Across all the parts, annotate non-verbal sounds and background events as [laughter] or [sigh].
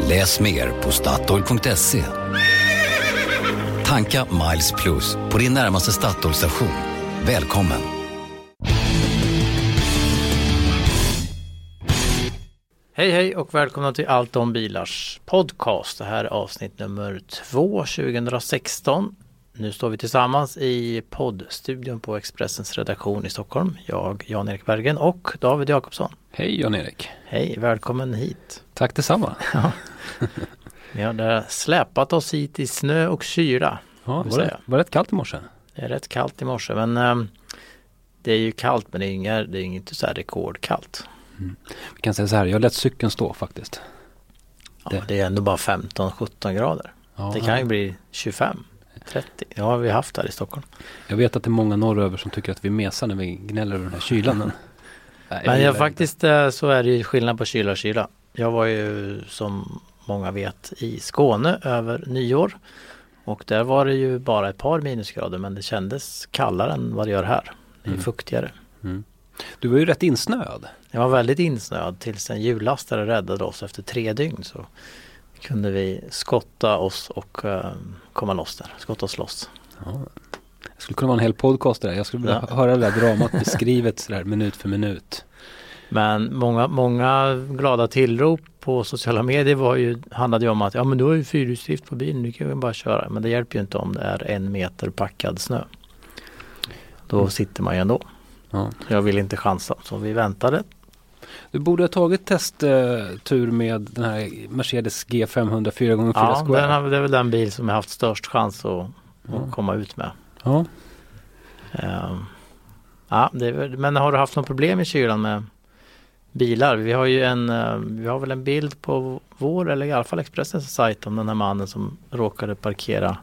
Läs mer på Statoil.se. Tanka Miles Plus på din närmaste Statoil-station. Välkommen! Hej hej och välkomna till Allt om bilars podcast. Det här är avsnitt nummer 2 2016. Nu står vi tillsammans i poddstudion på Expressens redaktion i Stockholm. Jag, Jan-Erik Bergen och David Jakobsson. Hej Jan-Erik! Hej, välkommen hit! Tack detsamma! [laughs] Vi har släpat oss hit i snö och kyla. Ja, var det var rätt kallt i morse? Det är rätt kallt i morse men um, det är ju kallt men det är, inga, det är inte så här rekordkallt. Mm. Vi kan säga så här, jag lät cykeln stå faktiskt. Ja, det, det är ändå bara 15-17 grader. Ja, det kan ju bli 25. 30, det har vi haft här i Stockholm. Jag vet att det är många norröver som tycker att vi mesar när vi gnäller över den här kylan. Men, jag faktiskt eh, så är det ju skillnad på kyla och kyla. Jag var ju som många vet i Skåne över nyår. Och där var det ju bara ett par minusgrader men det kändes kallare än vad det gör här. Det är mm. fuktigare. Mm. Du var ju rätt insnöad. Jag var väldigt insnöad tills en jullastare räddade oss efter tre dygn. Så kunde vi skotta oss och uh, komma loss där, skotta oss loss. Ja. Det skulle kunna vara en hel podcast där. Jag skulle vilja ja. höra det där dramat beskrivet sådär minut för minut. Men många, många glada tillrop på sociala medier var ju, handlade ju om att ja men du har ju fyrhjulsdrift på bilen, du kan ju bara köra. Men det hjälper ju inte om det är en meter packad snö. Då mm. sitter man ju ändå. Ja. Jag vill inte chansa så vi väntade du borde ha tagit testtur med den här Mercedes G500 4x4 ja. Ja, det är väl den bil som jag haft störst chans att, att komma ut med. Ja. Um, ja, är, men har du haft något problem i kylan med bilar? Vi har ju en, uh, vi har väl en bild på vår, eller i alla fall Expressens sajt om den här mannen som råkade parkera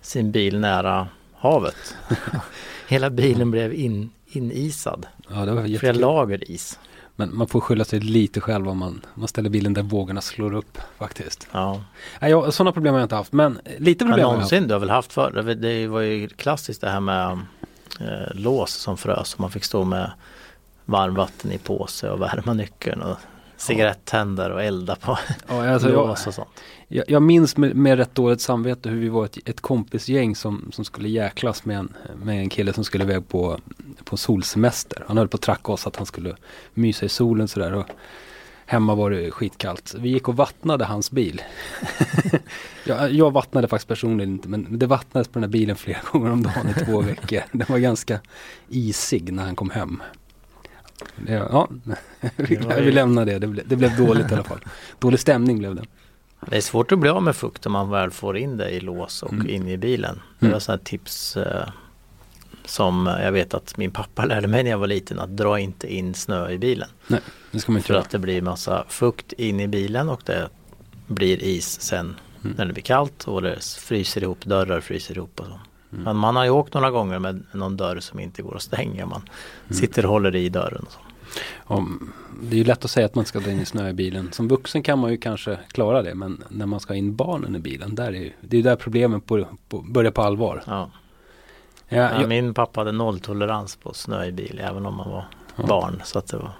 sin bil nära havet. [laughs] Hela bilen blev in, inisad. Ja, det var Flera lager is. Men man får skylla sig lite själv om man, man ställer bilen där vågorna slår upp faktiskt. Ja. Nej, jag, sådana problem har jag inte haft men lite problem men någonsin du har väl haft förr? Det var ju klassiskt det här med eh, lås som frös och man fick stå med varmvatten i påse och värma nyckeln och cigarettänder och elda på [laughs] ja, alltså lås och sånt. Jag, jag minns med, med rätt dåligt samvete hur vi var ett, ett kompisgäng som, som skulle jäklas med en, med en kille som skulle iväg på, på solsemester. Han höll på att tracka oss att han skulle mysa i solen sådär. Och hemma var det skitkallt. Vi gick och vattnade hans bil. [laughs] jag, jag vattnade faktiskt personligen inte men det vattnades på den här bilen flera [laughs] gånger om dagen i två veckor. Den var ganska isig när han kom hem. Det, ja, [laughs] vi, vi lämnar det. Det, ble, det blev dåligt i alla fall. Dålig stämning blev det. Det är svårt att bli av med fukt om man väl får in det i lås och mm. in i bilen. Det var mm. sådana tips eh, som jag vet att min pappa lärde mig när jag var liten att dra inte in snö i bilen. Nej, det ska man inte För göra. att det blir massa fukt in i bilen och det blir is sen mm. när det blir kallt och det fryser ihop, dörrar fryser ihop och så. Mm. Men man har ju åkt några gånger med någon dörr som inte går att stänga. Man mm. sitter och håller i dörren. Och så. Om, det är ju lätt att säga att man ska dra in i snö i bilen. Som vuxen kan man ju kanske klara det. Men när man ska in barnen i bilen. Där är, det är där problemen på, på, börjar på allvar. Ja. Ja, ja, min pappa hade nolltolerans på snö i bil. Även om man var ja. barn. Så att det var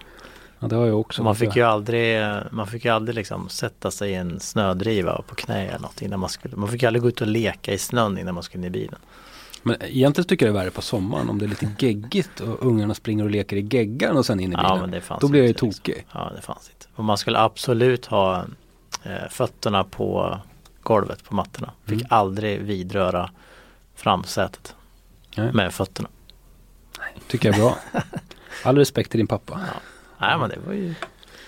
Ja, det har jag också. Man fick ju aldrig, man fick ju aldrig liksom sätta sig i en snödriva på knä eller något innan man skulle. Man fick aldrig gå ut och leka i snön innan man skulle in i bilen. Men egentligen tycker jag det är värre på sommaren om det är lite [laughs] geggigt och ungarna springer och leker i geggan och sen in i bilen. Ja, men det fanns Då blir jag ju liksom. tokig. Liksom. Ja, det fanns inte. Och man skulle absolut ha eh, fötterna på golvet på mattorna. Fick mm. aldrig vidröra framsätet Nej. med fötterna. Nej, tycker jag är bra. [laughs] All respekt till din pappa. Ja. Nej men det var ju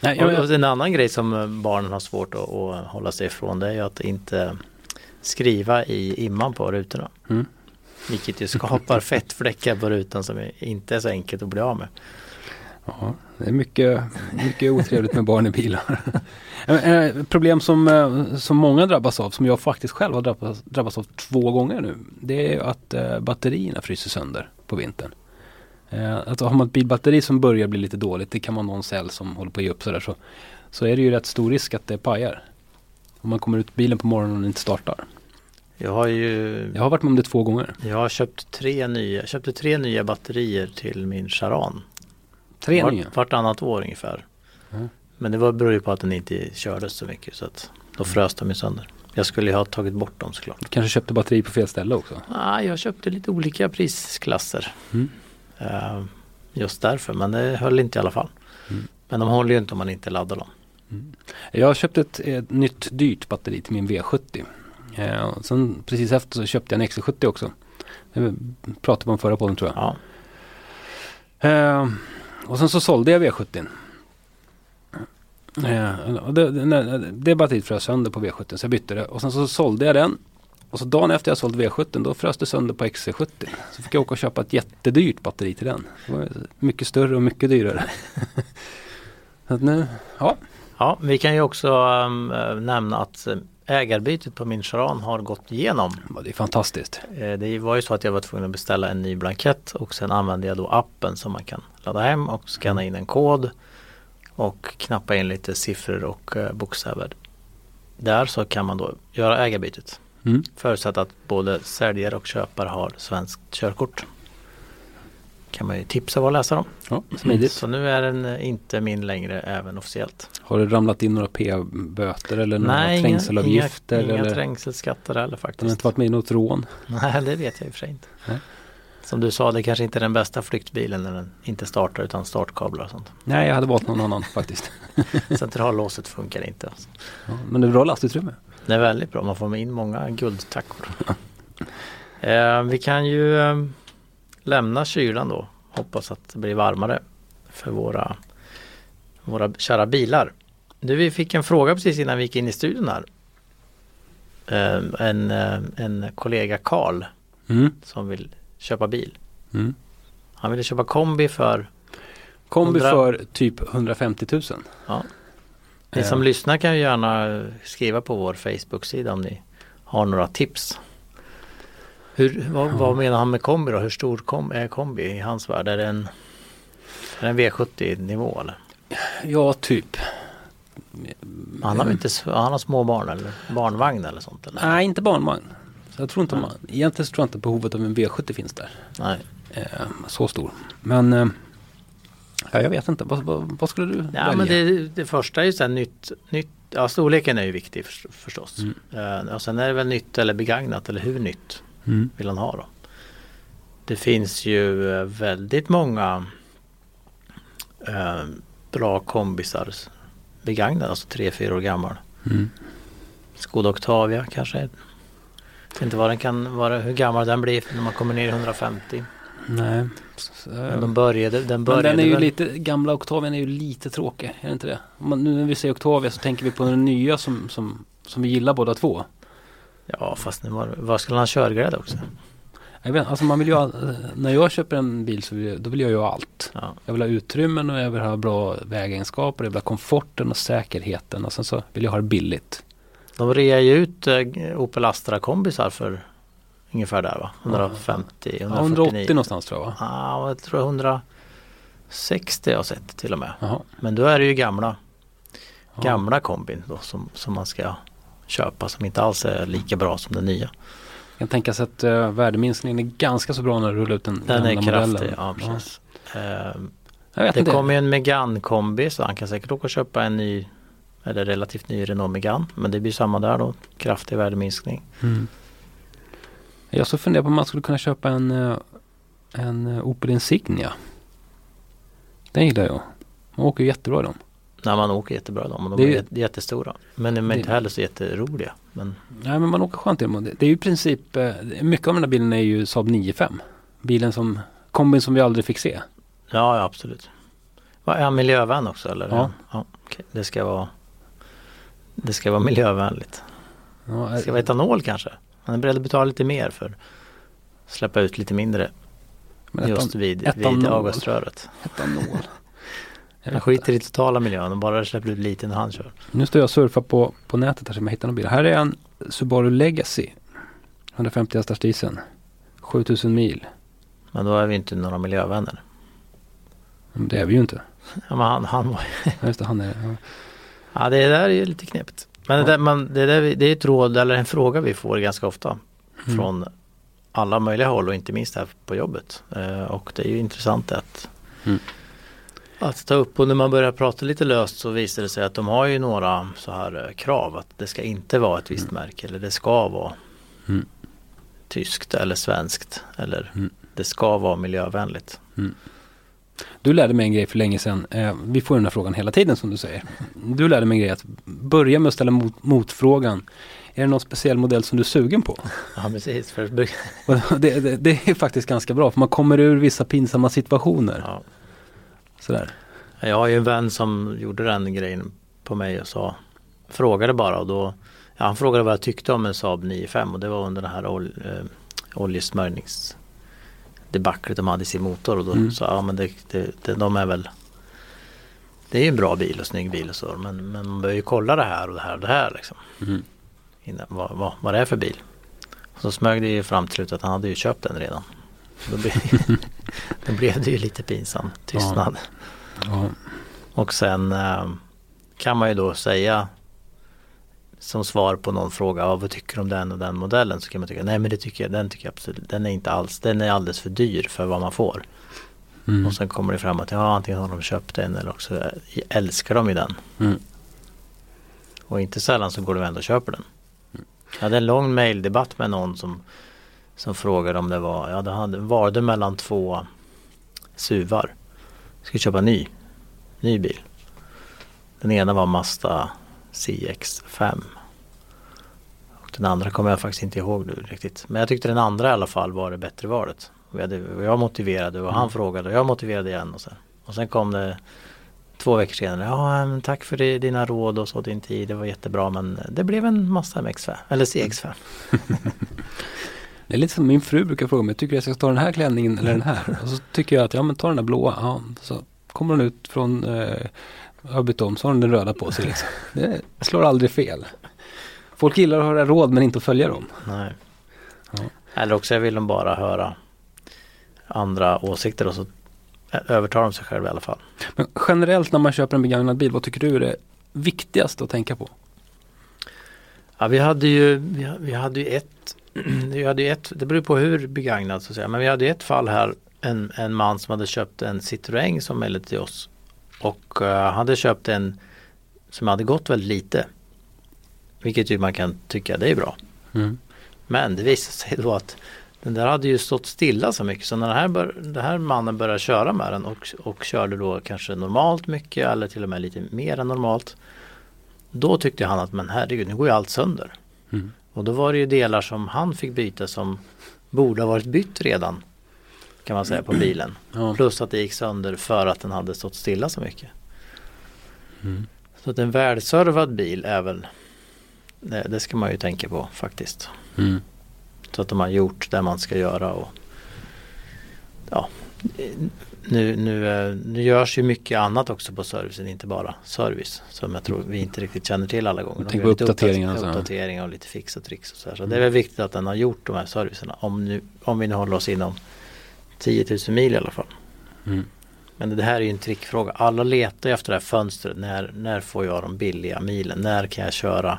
Nej, jag, jag... En annan grej som barnen har svårt att, att hålla sig ifrån det är ju att inte skriva i imman på rutorna. Mm. Vilket ju skapar fettfläckar på rutan som inte är så enkelt att bli av med. Ja, det är mycket, mycket otrevligt med barn i bilar. Eh, eh, problem som, eh, som många drabbas av, som jag faktiskt själv har drabbats, drabbats av två gånger nu. Det är att batterierna fryser sönder på vintern. Alltså har man ett bilbatteri som börjar bli lite dåligt, det kan vara någon cell som håller på att ge upp sådär, så, så är det ju rätt stor risk att det pajar. Om man kommer ut bilen på morgonen och den inte startar. Jag har ju Jag har varit med om det två gånger. Jag har köpt tre nya, jag köpte tre nya batterier till min Charan. Tre Vart, nya. Vartannat år ungefär. Mm. Men det var, beror ju på att den inte kördes så mycket så att då frös de ju sönder. Jag skulle ju ha tagit bort dem såklart. Du kanske köpte batteri på fel ställe också? Ah, jag köpte lite olika prisklasser. Mm. Eh, just därför, men det höll inte i alla fall. Mm. Men de håller ju inte om man inte laddar dem. Jag har köpt ett, ett nytt dyrt batteri till min V70. Eh, sen precis efter så köpte jag en XC70 också. Det pratade vi om förra podden tror jag. Ja. Eh, och sen så sålde jag V70. Eh, det, det, det batteriet frös sönder på V70 så jag bytte det. Och sen så sålde jag den. Och så dagen efter jag sålt V70 då frös det sönder på XC70. Så fick jag åka och köpa ett jättedyrt batteri till den. Det var mycket större och mycket dyrare. [laughs] så att nu, ja. ja, vi kan ju också um, nämna att eh, ägarbytet på min Charan har gått igenom. Det är fantastiskt. Eh, Det var ju så att jag var tvungen att beställa en ny blankett och sen använde jag då appen som man kan ladda hem och scanna in en kod och knappa in lite siffror och eh, bokstäver. Där så kan man då göra ägarbytet. Mm. Förutsatt att både säljare och köpare har svenskt körkort. Kan man ju tipsa våra läsare om. Ja, smidigt. Så nu är den eh, inte min längre även officiellt. Har det ramlat in några p-böter eller några Nej, trängselavgifter? inga, inga eller? trängselskatter heller Den har faktiskt. inte varit med i något rån? Nej, det vet jag i och för sig inte. Nej. Som du sa, det kanske inte är den bästa flyktbilen när den inte startar utan startkablar och sånt. Nej, jag hade valt någon annan faktiskt. [laughs] Centrallåset funkar inte. Alltså. Ja, men det är bra lastutrymme. Det är väldigt bra, man får med in många guldtackor. [laughs] eh, vi kan ju eh, lämna kylan då. Hoppas att det blir varmare för våra, våra kära bilar. Du, vi fick en fråga precis innan vi gick in i studion här. Eh, en, eh, en kollega Karl Mm. som vill köpa bil. Mm. Han ville köpa kombi för Kombi 100 för typ 150 000. Ja. Ni Eh. som lyssnar kan ju gärna skriva på vår Facebook-sida om ni har några tips. Hur, vad, vad menar han med kombi då? Hur stor kom, är kombi i hans värld? Är det en, är det en V70 nivå eller? Ja, typ. Han har, inte, han har små barn eller barnvagn eller sånt? Eller? Nej, inte barnvagn. Så jag tror inte man, egentligen tror jag inte behovet av en V70 finns där. Nej. Eh, så stor. Men eh, ja, jag vet inte. Vad, vad, vad skulle du Ja, välja? men det, det första är ju så nytt, nytt ja storleken är ju viktig för, förstås. Mm. Eh, och sen är det väl nytt eller begagnat eller hur nytt Mm. vill han ha då? Det finns ju eh, väldigt många eh, bra kombisar begagnade, alltså 3-4 år gammal. Mm. Skoda Octavia kanske. Jag vet inte vad den kan vara, hur gammal den blir när man kommer ner i 150. Nej. Men de började, den Men började den är ju väl, lite, gamla Octavian är ju lite tråkig, är det inte det? Man, nu när vi säger Octavia så tänker vi på den nya som, som, som vi gillar båda två. Ja fast nu var, vad skulle han ha körgrädde också? Jag vet, alltså man vill ju när jag köper en bil så vill jag, då vill jag ju allt. Ja. Jag vill ha utrymmen och jag vill ha bra vägegenskaper, jag vill ha komforten och säkerheten och sen så vill jag ha det billigt. De rear ju ut eh, Opel Astra kombisar för ungefär där va? 150, Ja, 149. 180 någonstans tror jag va? Ja, jag tror 160 har jag sett till och med. Jaha. Men då är det ju gamla, gamla kombin då som, som man ska köpa som inte alls är lika bra som den nya. Jag kan tänka sig att uh, värdeminskningen är ganska så bra när du rullar ut den Den är modellen. kraftig, ja precis. Ehm, Jag vet det kommer ju en Megane kombi så han kan säkert åka och köpa en ny eller relativt ny Renault Megane. Men det blir samma där då, kraftig värdeminskning. Mm. Jag så funderar på om man skulle kunna köpa en, eh, en eh, Opel Insignia. Den gillar jag. Man åker ju jättebra i dem. När man åker jättebra då, men de Det är ju- jätte- jättestora. Men de är inte heller så jätteroliga. Men Nej men man åker skönt i dem. Det är ju i princip, eh, mycket av den här bilen är ju Saab 9-5. Bilen som, kombin som vi aldrig fick se. ja, ja absolut. Är han miljövän också eller? Ja. ja okej. Det ska vara Det ska vara miljövänligt. Ja, Det ska vara etanol kanske. Han är beredd att betala lite mer för att släppa ut lite mindre men just vid, vid etanol. avgasröret. Etanol. Han skiter i totala miljön och bara släpper ut lite när han kör. Nu står jag och surfar på, på nätet här som jag hittar någon bil. Här är en Subaru Legacy. 150 hästars diesel. 7000 mil. Men då är vi inte några miljövänner. Men Det är vi ju inte. Ja, men han, han var [laughs] Ja, Just det, han är ja. Ja det där är ju lite knepigt. Men det, där, man, det, där, vi- det är ett råd eller en fråga vi får ganska ofta. Mm. Från alla möjliga håll och inte minst här på jobbet. Eh, och det är ju intressant att, Mm. Att ta upp och när man börjar prata lite löst så visar det sig att de har ju några så här eh, krav. Att det ska inte vara ett visst märke eller det ska vara Mm. tyskt eller svenskt. Eller Mm. det ska vara miljövänligt. Du lärde mig en grej för länge sedan. Eh, vi får den här frågan hela tiden som du säger. Du lärde mig en grej att börja med att ställa mot, motfrågan. Är det någon speciell modell som du är sugen på? [laughs] Ja precis. För, det, det, det är faktiskt ganska bra för man kommer ur vissa pinsamma situationer. ja. Sådär. Jag har ju en vän som gjorde den grejen på mig och sa Frågade bara och då ja, Han frågade vad jag tyckte om en Saab 9-5 och det var under den här ol, eh, oljesmörjnings debaclet de hade i sin motor och då Mm. sa ja men det, det, det, de är väl Det är ju en bra bil och snygg bil och så men, men man behöver ju kolla det här och det här och det här liksom Mm. innan, vad, vad, vad det är för bil. Så smög det ju fram till slut att han hade ju köpt den redan. Då blev, [laughs] [laughs] då blev det ju lite pinsam tystnad. Ja. Och sen eh, kan man ju då säga som svar på någon fråga, ja, vad tycker du om den och den modellen? Så kan man tycka, nej men det tycker jag, den tycker jag absolut, den är inte alls, den är alldeles för dyr för vad man får. Mm. Och sen kommer det fram att ja, antingen har de köpt den eller också älskar de ju den. Mm. Och inte sällan så går de ändå och köper den. Jag hade en lång maildebatt med någon som, som frågade om det var, ja det hade, var det mellan två suvar. Ska köpa en ny, ny bil. Den ena var Mazda CX5. Och den andra kommer jag faktiskt inte ihåg nu riktigt. Men jag tyckte den andra i alla fall var det bättre valet. Jag, hade- jag motiverade och han frågade och jag motiverade igen. Och sen, och sen kom det två veckor senare. Ja, tack för det, dina råd och så din tid. Det var jättebra men det blev en Mazda MX5 eller CX5. [laughs] [laughs] Det är lite som min fru brukar fråga mig, tycker du jag ska ta den här klänningen eller den här? Och så tycker jag att, ja men ta den där blåa. Ja, så kommer hon ut från, eh, har bytt om, så har hon den röda på sig liksom. Det slår aldrig fel. Folk gillar att höra råd men inte att följa dem. Nej. Ja. Eller också vill de bara höra andra åsikter och så övertar de sig själva i alla fall. Men generellt när man köper en begagnad bil, vad tycker du är det viktigaste att tänka på? Ja, vi hade ju, vi, ha- vi hade ju ett, [clears throat] vi hade ett, det beror på hur begagnad så att säga, men vi hade ett fall här, en, en man som hade köpt en Citroën som mejlade till oss och eh, hade köpt en som hade gått väldigt lite. Vilket ju man kan tycka det är bra. Mm. Men det visade sig då att den där hade ju stått stilla så mycket så när den här, bör, den här mannen började köra med den och, och körde då kanske normalt mycket eller till och med lite mer än normalt. Då tyckte han att men herregud nu går ju allt sönder. Mm. Och då var det ju delar som han fick byta som borde ha varit bytt redan. Kan man säga på bilen. [clears throat] Ja. Plus att det gick sönder för att den hade stått stilla så mycket. Mm. Så att en välservad bil är väl det, det ska man ju tänka på faktiskt. Mm. Så att de har gjort det man ska göra och ja, nu, nu, eh, nu görs ju mycket annat också på servicen, inte bara service. Som jag tror vi inte riktigt känner till alla gånger. Gör på uppdateringar. Mm. Uppdateringar och lite fix och tricks och så här. Så det är väl viktigt att den har gjort de här servicerna. Om, nu, om vi nu håller oss inom 10 000 mil i alla fall. Mm. Men det här är ju en trickfråga. Alla letar ju efter det här fönstret. När, när får jag de billiga milen? När kan jag köra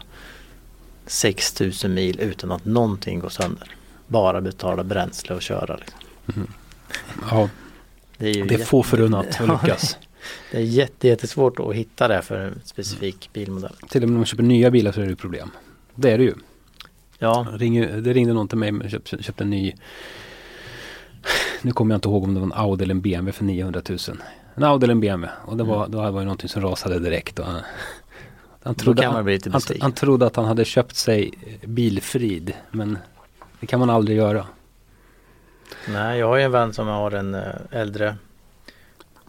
6000 mil utan att någonting går sönder? Bara betala bränsle och köra. Liksom. Ja, Det är ju det är få förunnat att [laughs] lyckas. Det är jätte, jättesvårt att hitta det för en specifik bilmodell. Till och med när man köper nya bilar så är det ju problem. Det är det ju. Ja, det ringde någon till mig och köpte, köpte en ny Nu kommer jag inte ihåg om det var en Audi eller en BMW för 900 000 En Audi eller en BMW och det var, då var det någonting som rasade direkt och han, han, trodde, han, han, han trodde att han hade köpt sig bilfrid Men det kan man aldrig göra nej jag har ju en vän som har en eh, äldre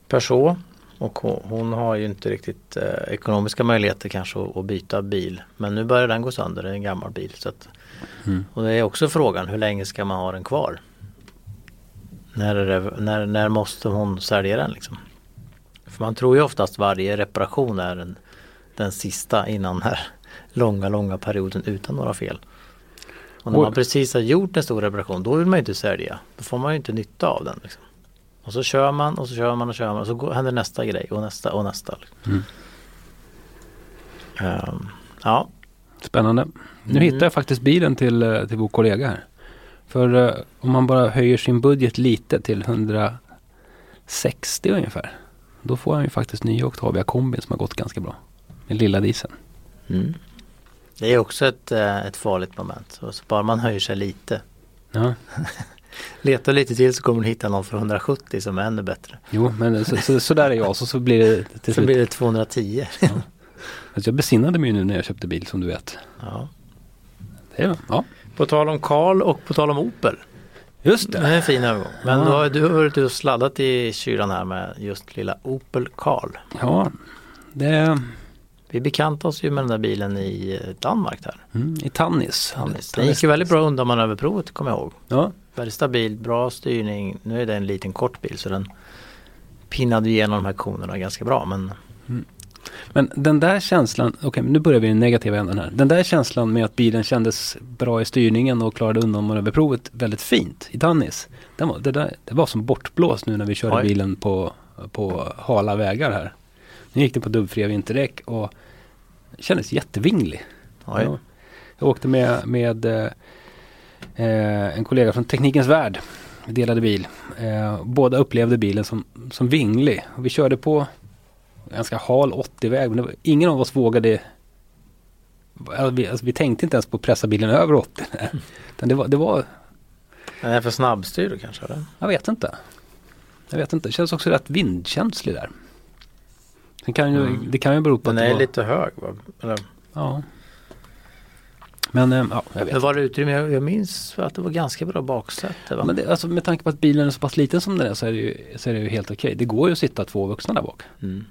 Peugeot och hon, har ju inte riktigt eh, ekonomiska möjligheter kanske att, att byta bil. Men nu börjar den gå sönder, det är en gammal bil. Så att, Mm. Och det är också frågan, hur länge ska man ha den kvar? När, är det, när, när måste hon sälja den liksom? För man tror ju oftast varje reparation är den, den sista innan den här [laughs] långa, långa perioden utan några fel. Och när man precis har gjort en stor reparation då vill man ju inte sälja. Då får man ju inte nytta av den. Liksom. Och så kör man och så kör man och kör man och så går, händer nästa grej och nästa och nästa. Liksom. Mm. Ehm, ja, Spännande. Nu Mm. hittar jag faktiskt bilen till, eh, till vår kollega här. För eh, om man bara höjer sin budget lite till 160 ungefär. Då får han ju faktiskt nya Octavia kombin som har gått ganska bra. Med lilla dieseln. mm. Det är också ett, eh, ett farligt moment. Så, så bara man höjer sig lite. Ja, [laughs] Letar lite till så kommer du hitta någon för 170 som är ännu bättre. jo men så, så, så där är jag. Så, så blir det till Så blir det 210. Alltså jag besinnade mig ju nu när jag köpte bil som du vet. Ja. Det är, ja, På tal om Karl och på tal om Opel. just Det det. är en fin övergång. Men Ja. då har du har varit ute och sladdat i kylan här med just lilla Opel Karl. Ja, det Vi bekantade oss ju med den där bilen i eh, Danmark där. mm, i Tannis. Den gick ju väldigt bra undan manöverprovet kommer jag ihåg. Ja, Väldigt stabil, bra styrning. Nu är det en liten kort bil så den pinnade igenom de här konerna ganska bra. Men Men den där känslan, okej men nu börjar vi i den negativa änden här. Den där känslan med att bilen kändes bra i styrningen och klarade undan manöverprovet väldigt fint i Tannis. Den var, det, där, det var som bortblåst nu när vi körde Oj. bilen på, på hala vägar här. Nu gick det på dubbfria vinterdäck och kändes jättevinglig. oj. Ja. Jag åkte med, med eh, eh, en kollega från Teknikens Värld. Vi delade bil. Eh, båda upplevde bilen som, som vinglig. Och vi körde på ganska hal 80-väg. Men var, ingen av oss vågade alltså vi, alltså vi tänkte inte ens på att pressa bilen över 80. [laughs] Utan det, var, det var, Den är för snabbstyrd kanske? Eller? jag vet inte. Jag vet inte. Det känns också rätt vindkänslig där. Sen kan ju, Mm. Det kan ju bero på Den att det är var, lite hög va? Eller, Ja. Men eh, ja, jag vet det var det utrymme, jag, jag minns att det var ganska bra baksäte va? Men det, alltså med tanke på att bilen är så pass liten som den är så är det ju, så är det ju helt okej. Det går ju att sitta två vuxna där bak. Mm.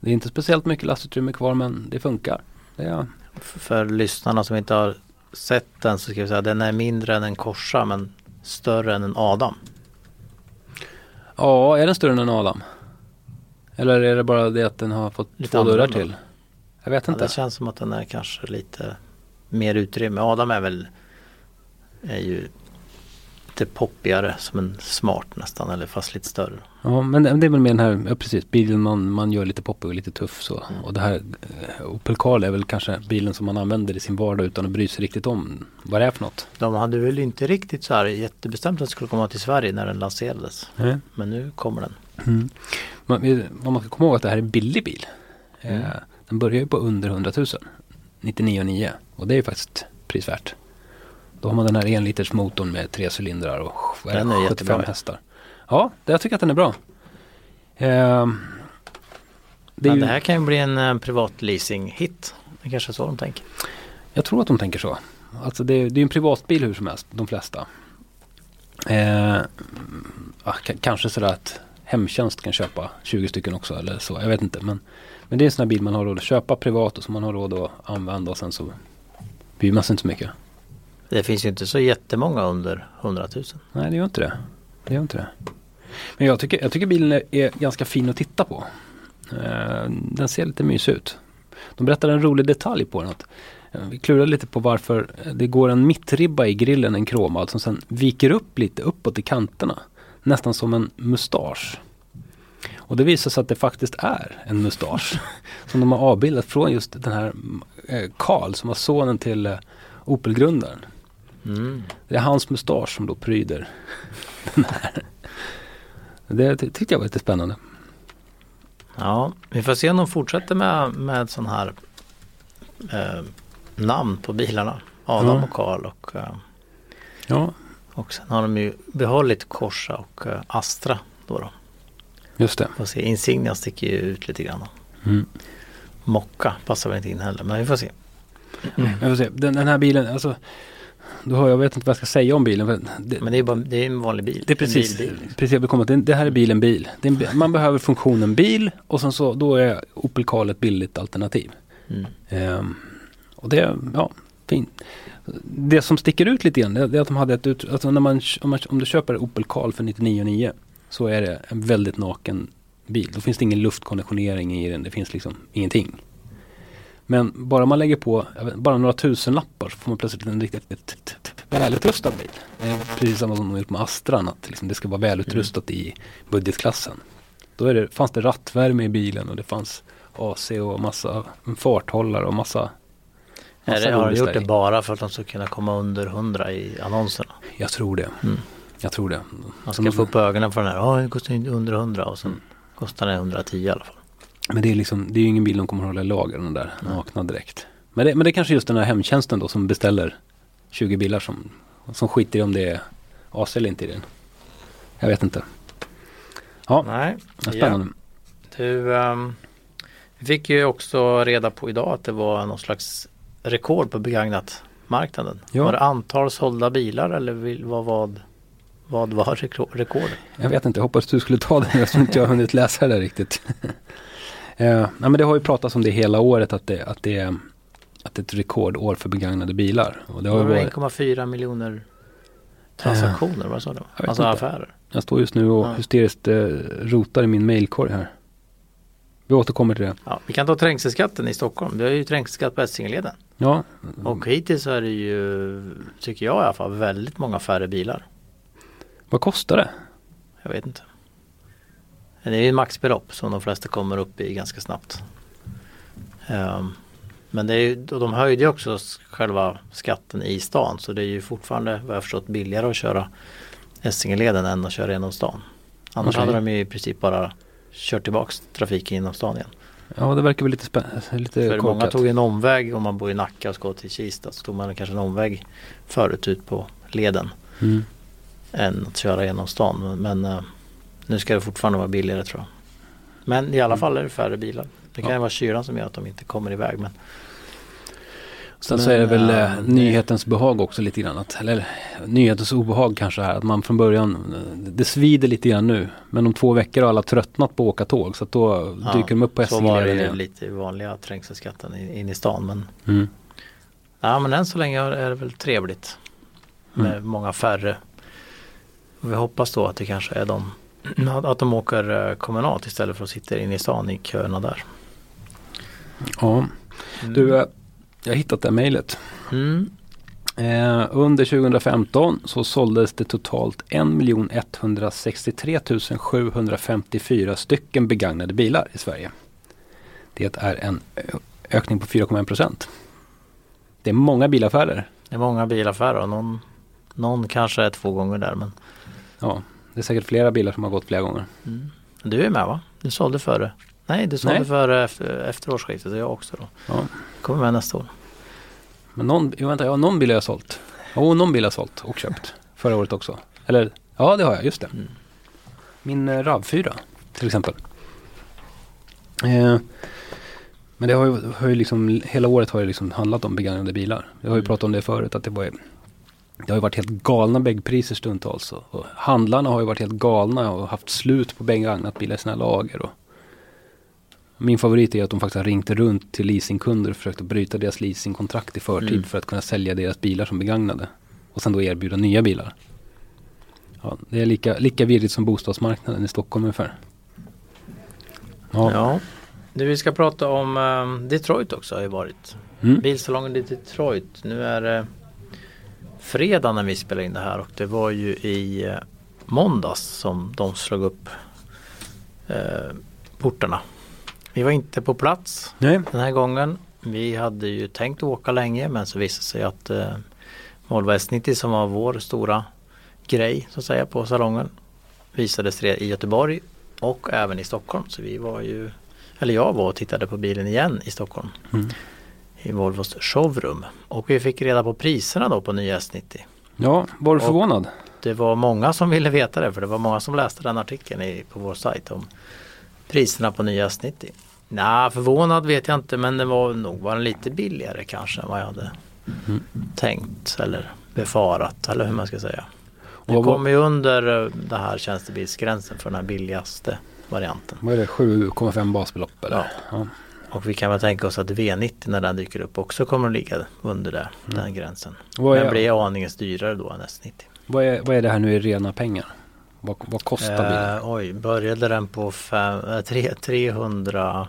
Det är inte speciellt mycket lastutrymme kvar men det funkar. Det är, F- För lyssnarna som inte har sett den så ska vi säga att den är mindre än en Corsa men större än en Adam. ja, är den större än en Adam? Eller är det bara det att den har fått Lite två dörrar till? Jag vet Ja, inte. det känns som att den är kanske lite mer utrymme. Adam är väl är ju lite poppigare som en smart nästan eller fast lite större. Ja, men det, det är väl med den här, ja, precis, bilen man, man gör lite poppig och lite tuff så. Mm. Och det här eh, Opel Karl är väl kanske bilen som man använder i sin vardag utan att bry sig riktigt om vad det är för något. De hade väl inte riktigt så här jättebestämt att det skulle komma till Sverige när den lanserades. Mm. Men nu kommer den. Mm. Man, vad man ska komma ihåg att det här är en billig bil. Mm. Eh, den börjar ju på under 100 000. 99,9 och det är ju faktiskt prisvärt. Då har man den här enliters motorn med tre cylindrar och vad är Den är det, jättebra. 75 hästar. Ja, det, jag tycker att den är bra. Eh, det Men ju, det här kan ju bli en eh, privat leasing-hit. Det kanske är så de tänker. Jag tror att de tänker så. Alltså det, det är en privatbil hur som helst, de flesta. Eh, ja, kanske sådär att Hemtjänst kan köpa 20 stycken också eller så, jag vet inte. Men, men det är en sån här bil man har råd att köpa privat och som man har råd att använda och sen så bryr man sig inte så mycket. Det finns ju inte så jättemånga under 100 000. Nej, det gör inte det. Det gör inte det. Men jag tycker, jag tycker bilen är, ganska fin att titta på. Eh, den ser lite mysig ut. De berättar en rolig detalj på den. Att, eh, vi klurade lite på varför det går en mittribba i grillen, en kromad, som sen viker upp lite uppåt i kanterna. Nästan som en mustasch. Och det visar sig att det faktiskt är en mustasch. [laughs] som de har avbildat från just den här eh, Karl som var sonen till eh, Opel-grundaren. Mm. Det är hans mustasch som då pryder [laughs] den här. Det ty- tyckte jag var lite spännande. Ja, vi får se om de fortsätter med, med sån här eh, namn på bilarna. Adam Ja. och Karl och, eh, Ja, och sen har de ju behållit Corsa och eh, Astra. Då då. just det. Får se, Insignia sticker ju ut lite grann. Mm. Mocka passar väl inte in heller men vi får se. Jag får se. Den, den här bilen, alltså. Du har, jag vet inte vad jag ska säga om bilen. Det, Men det är, bara, det är en vanlig bil. det är precis, liksom. precis jag vill komma till. Det här är bilen bil. Är en, man behöver funktionen bil och sen så då är Opel Karl ett billigt alternativ. Mm. Ehm, och det, är, ja, fint. Det som sticker ut lite grann det det är att de hade ett ut, alltså när man, om, man, om du köper Opel Karl för 99,9 så är det en väldigt naken bil. Då finns det ingen luftkonditionering i den. Det finns liksom ingenting. Men bara man lägger på vet, bara några tusen lappar så får man plötsligt en riktigt välutrustad bil. Precis samma som de gjort med Astran. Att liksom det ska vara välutrustat mm. i budgetklassen. Då är det, fanns det rattvärme i bilen och det fanns AC och massa farthållare och massa är det, har du gjort det bara för att de ska kunna komma under 100 i annonserna? Jag tror det. Mm. Jag tror det. Man ska få upp ögonen för den här. Ja, det kostar under 100 och sen mm. kostar den 110 i alla fall. Men det är liksom, det är ju ingen bil de kommer att hålla i lager den där mm. nakna direkt. Men det, men det är kanske just den här hemtjänsten då som beställer 20 bilar som, som skiter i om det är AC eller inte i den. Jag vet inte. Ja, Nej, spännande. Ja. Du, um, vi fick ju också reda på idag att det var någon slags rekord på begagnat marknaden. Ja. Var det antal sålda bilar eller vad, vad, vad var rekordet? Jag vet inte, jag hoppas du skulle ta det eftersom inte jag har hunnit läsa det riktigt. [laughs] eh, men det har ju pratats om det hela året att det, att det, är, att det är ett rekordår för begagnade bilar. Och det har var 1,4 miljoner transaktioner, eh, vad sa du? Alltså inte. affärer. Jag står just nu och ja. hysteriskt eh, rotar i min mailkorg här. Vi återkommer till det. Ja, vi kan ta trängselskatten i Stockholm. Vi har ju trängselskatt på Essingeleden. Ja. Och hittills är det ju, tycker jag i alla fall, väldigt många färre bilar. Vad kostar det? Jag vet inte. Det är ju maxbelopp som de flesta kommer upp i ganska snabbt. Um, men det är ju, de höjde ju också själva skatten i stan så det är ju fortfarande vad jag förstått billigare att köra Essingeleden än att köra genom stan. Annars okay. hade de ju i princip bara kört tillbaks trafiken inom stan igen. Ja det verkar väl lite spännande. För många tog en omväg om man bor i Nacka och ska till Kista så tog man kanske en omväg förut ut på leden. Mm. Än att köra genom stan. Men uh, nu ska det fortfarande vara billigare tror jag. Men i alla mm. fall är det färre bilar. Det kan ja. vara kylan som gör att de inte kommer iväg. Men Sen men, så är det väl äh, nyhetens behag också lite grann. Att, eller nyhetens obehag kanske här. Att man från början, det svider lite grann nu. Men om två veckor har alla tröttnat på att åka tåg. Så att då ja, dyker de upp på Så var det ju lite vanliga trängselskatten in, i stan. Men, mm. ja, men än så länge är det väl trevligt. Med mm. många färre. Vi hoppas då att det kanske är de att de åker eh, kommunalt istället för att sitta inne i stan i köerna där. Ja, du mm. Jag har hittat det mejlet. Mm. Eh, under 2015 så såldes det totalt 1 163 754 stycken begagnade bilar i Sverige. Det är en ökning på 4,1 procent. Det är många bilaffärer. Det är många bilaffärer och någon, någon kanske är två gånger där. Men... Ja, det är säkert flera bilar som har gått flera gånger. Mm. Du är med va? Du sålde före? Nej, du sålde Nej. före efter, efter årsskiftet och jag också då. Ja. Kommer med nästa år. Men någon, vänta, ja, någon bil har jag sålt. Jo, någon bil har jag sålt och köpt. Förra året också. Eller, ja det har jag, just det. Mm. Min eh, RAV4 till exempel. Eh, men det har ju, har ju liksom, hela året har ju liksom handlat om begagnade bilar. Jag har ju mm. pratat om det förut att det var det har ju varit helt galna väggpriser stundtals. Och handlarna har ju varit helt galna och haft slut på begagnat bilar i sina lager. Och min favorit är att de faktiskt har ringt runt till leasingkunder och försökt att bryta deras leasingkontrakt i förtid mm. för att kunna sälja deras bilar som begagnade. Och sen då erbjuda nya bilar. Ja, det är lika, lika virrigt som bostadsmarknaden i Stockholm ungefär. Ja. ja. Det vi ska prata om um, Detroit också har ju varit. Mm. Bilsalongen i Detroit. Nu är det fredag när vi spelar in det här och det var ju i uh, måndags som de slog upp uh, portarna vi var inte på plats Nej. den här gången. Vi hade ju tänkt åka länge men så visade det sig att eh, Volvo S90 som var vår stora grej så att säga på salongen visades i Göteborg och även i Stockholm. Så vi var ju, eller jag var och tittade på bilen igen i Stockholm. Mm. I Volvos showroom. Och vi fick reda på priserna då på nya S90. Ja, var du förvånad? Och det var många som ville veta det för det var många som läste den artikeln i, på vår sajt om priserna på nya S90. Nej, förvånad vet jag inte men det var nog var den lite billigare kanske än vad jag hade mm. tänkt eller befarat eller hur man ska säga. Det kommer ju under eh, det här tjänstebilsgränsen för den här billigaste varianten. Vad är det, 7,5 basbelopp eller? Ja. ja. Och vi kan väl tänka oss att V90 när den dyker upp också kommer att ligga under det, mm. den gränsen. Vad är, Men blir aningen dyrare då än S90. Vad är, vad är det här nu i rena pengar? Vad, vad kostar bilen? Eh, oj, började den på fem, eh, tre, 300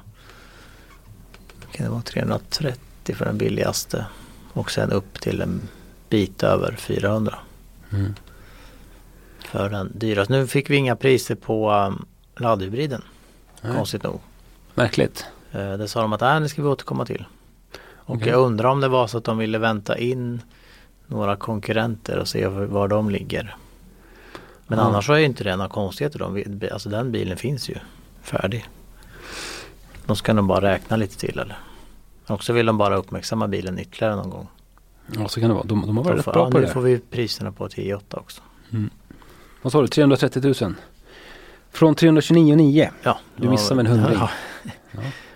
kan det vara 330 för den billigaste och sen upp till en bit över 400 Mm. för den dyraste. Nu fick vi inga priser på um, laddhybriden Nej. konstigt nog. Märkligt. Eh, det sa de att äh, det ska vi återkomma till. Och Okej. jag undrar om det var så att de ville vänta in några konkurrenter och se var de ligger. Men Ja. annars så är ju inte det några konstigheter. De, alltså den bilen finns ju färdig. De ska nog bara räkna lite till eller. Och så vill de bara uppmärksamma bilen ytterligare någon gång. Ja så kan det vara. De, de har varit rätt får, bra ja, på nu det får där. vi priserna på T8 också. Vad sa du? 330 000? Från 329,9. Ja, Du missar med en hundring. Ja.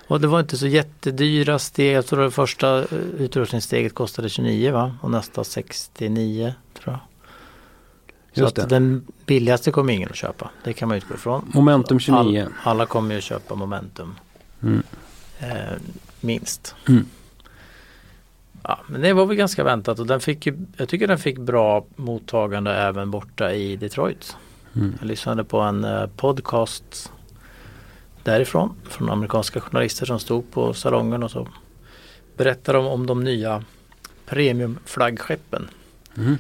Och det var inte så jättedyra steg. Jag tror det första eh, utrustningssteget kostade 29 va? Och nästa 69 tror jag. Så att den billigaste kommer ingen att köpa. Det kan man utgå ifrån. Momentum 29. All, alla kommer ju att köpa Momentum. Mm. Eh, minst. Mm. Ja, men det var väl ganska väntat och den fick ju, jag tycker den fick bra mottagande även borta i Detroit. Mm. Jag lyssnade på en eh, podcast därifrån från amerikanska journalister som stod på salongen och så berättade de om de nya premiumflaggskeppen. Mm.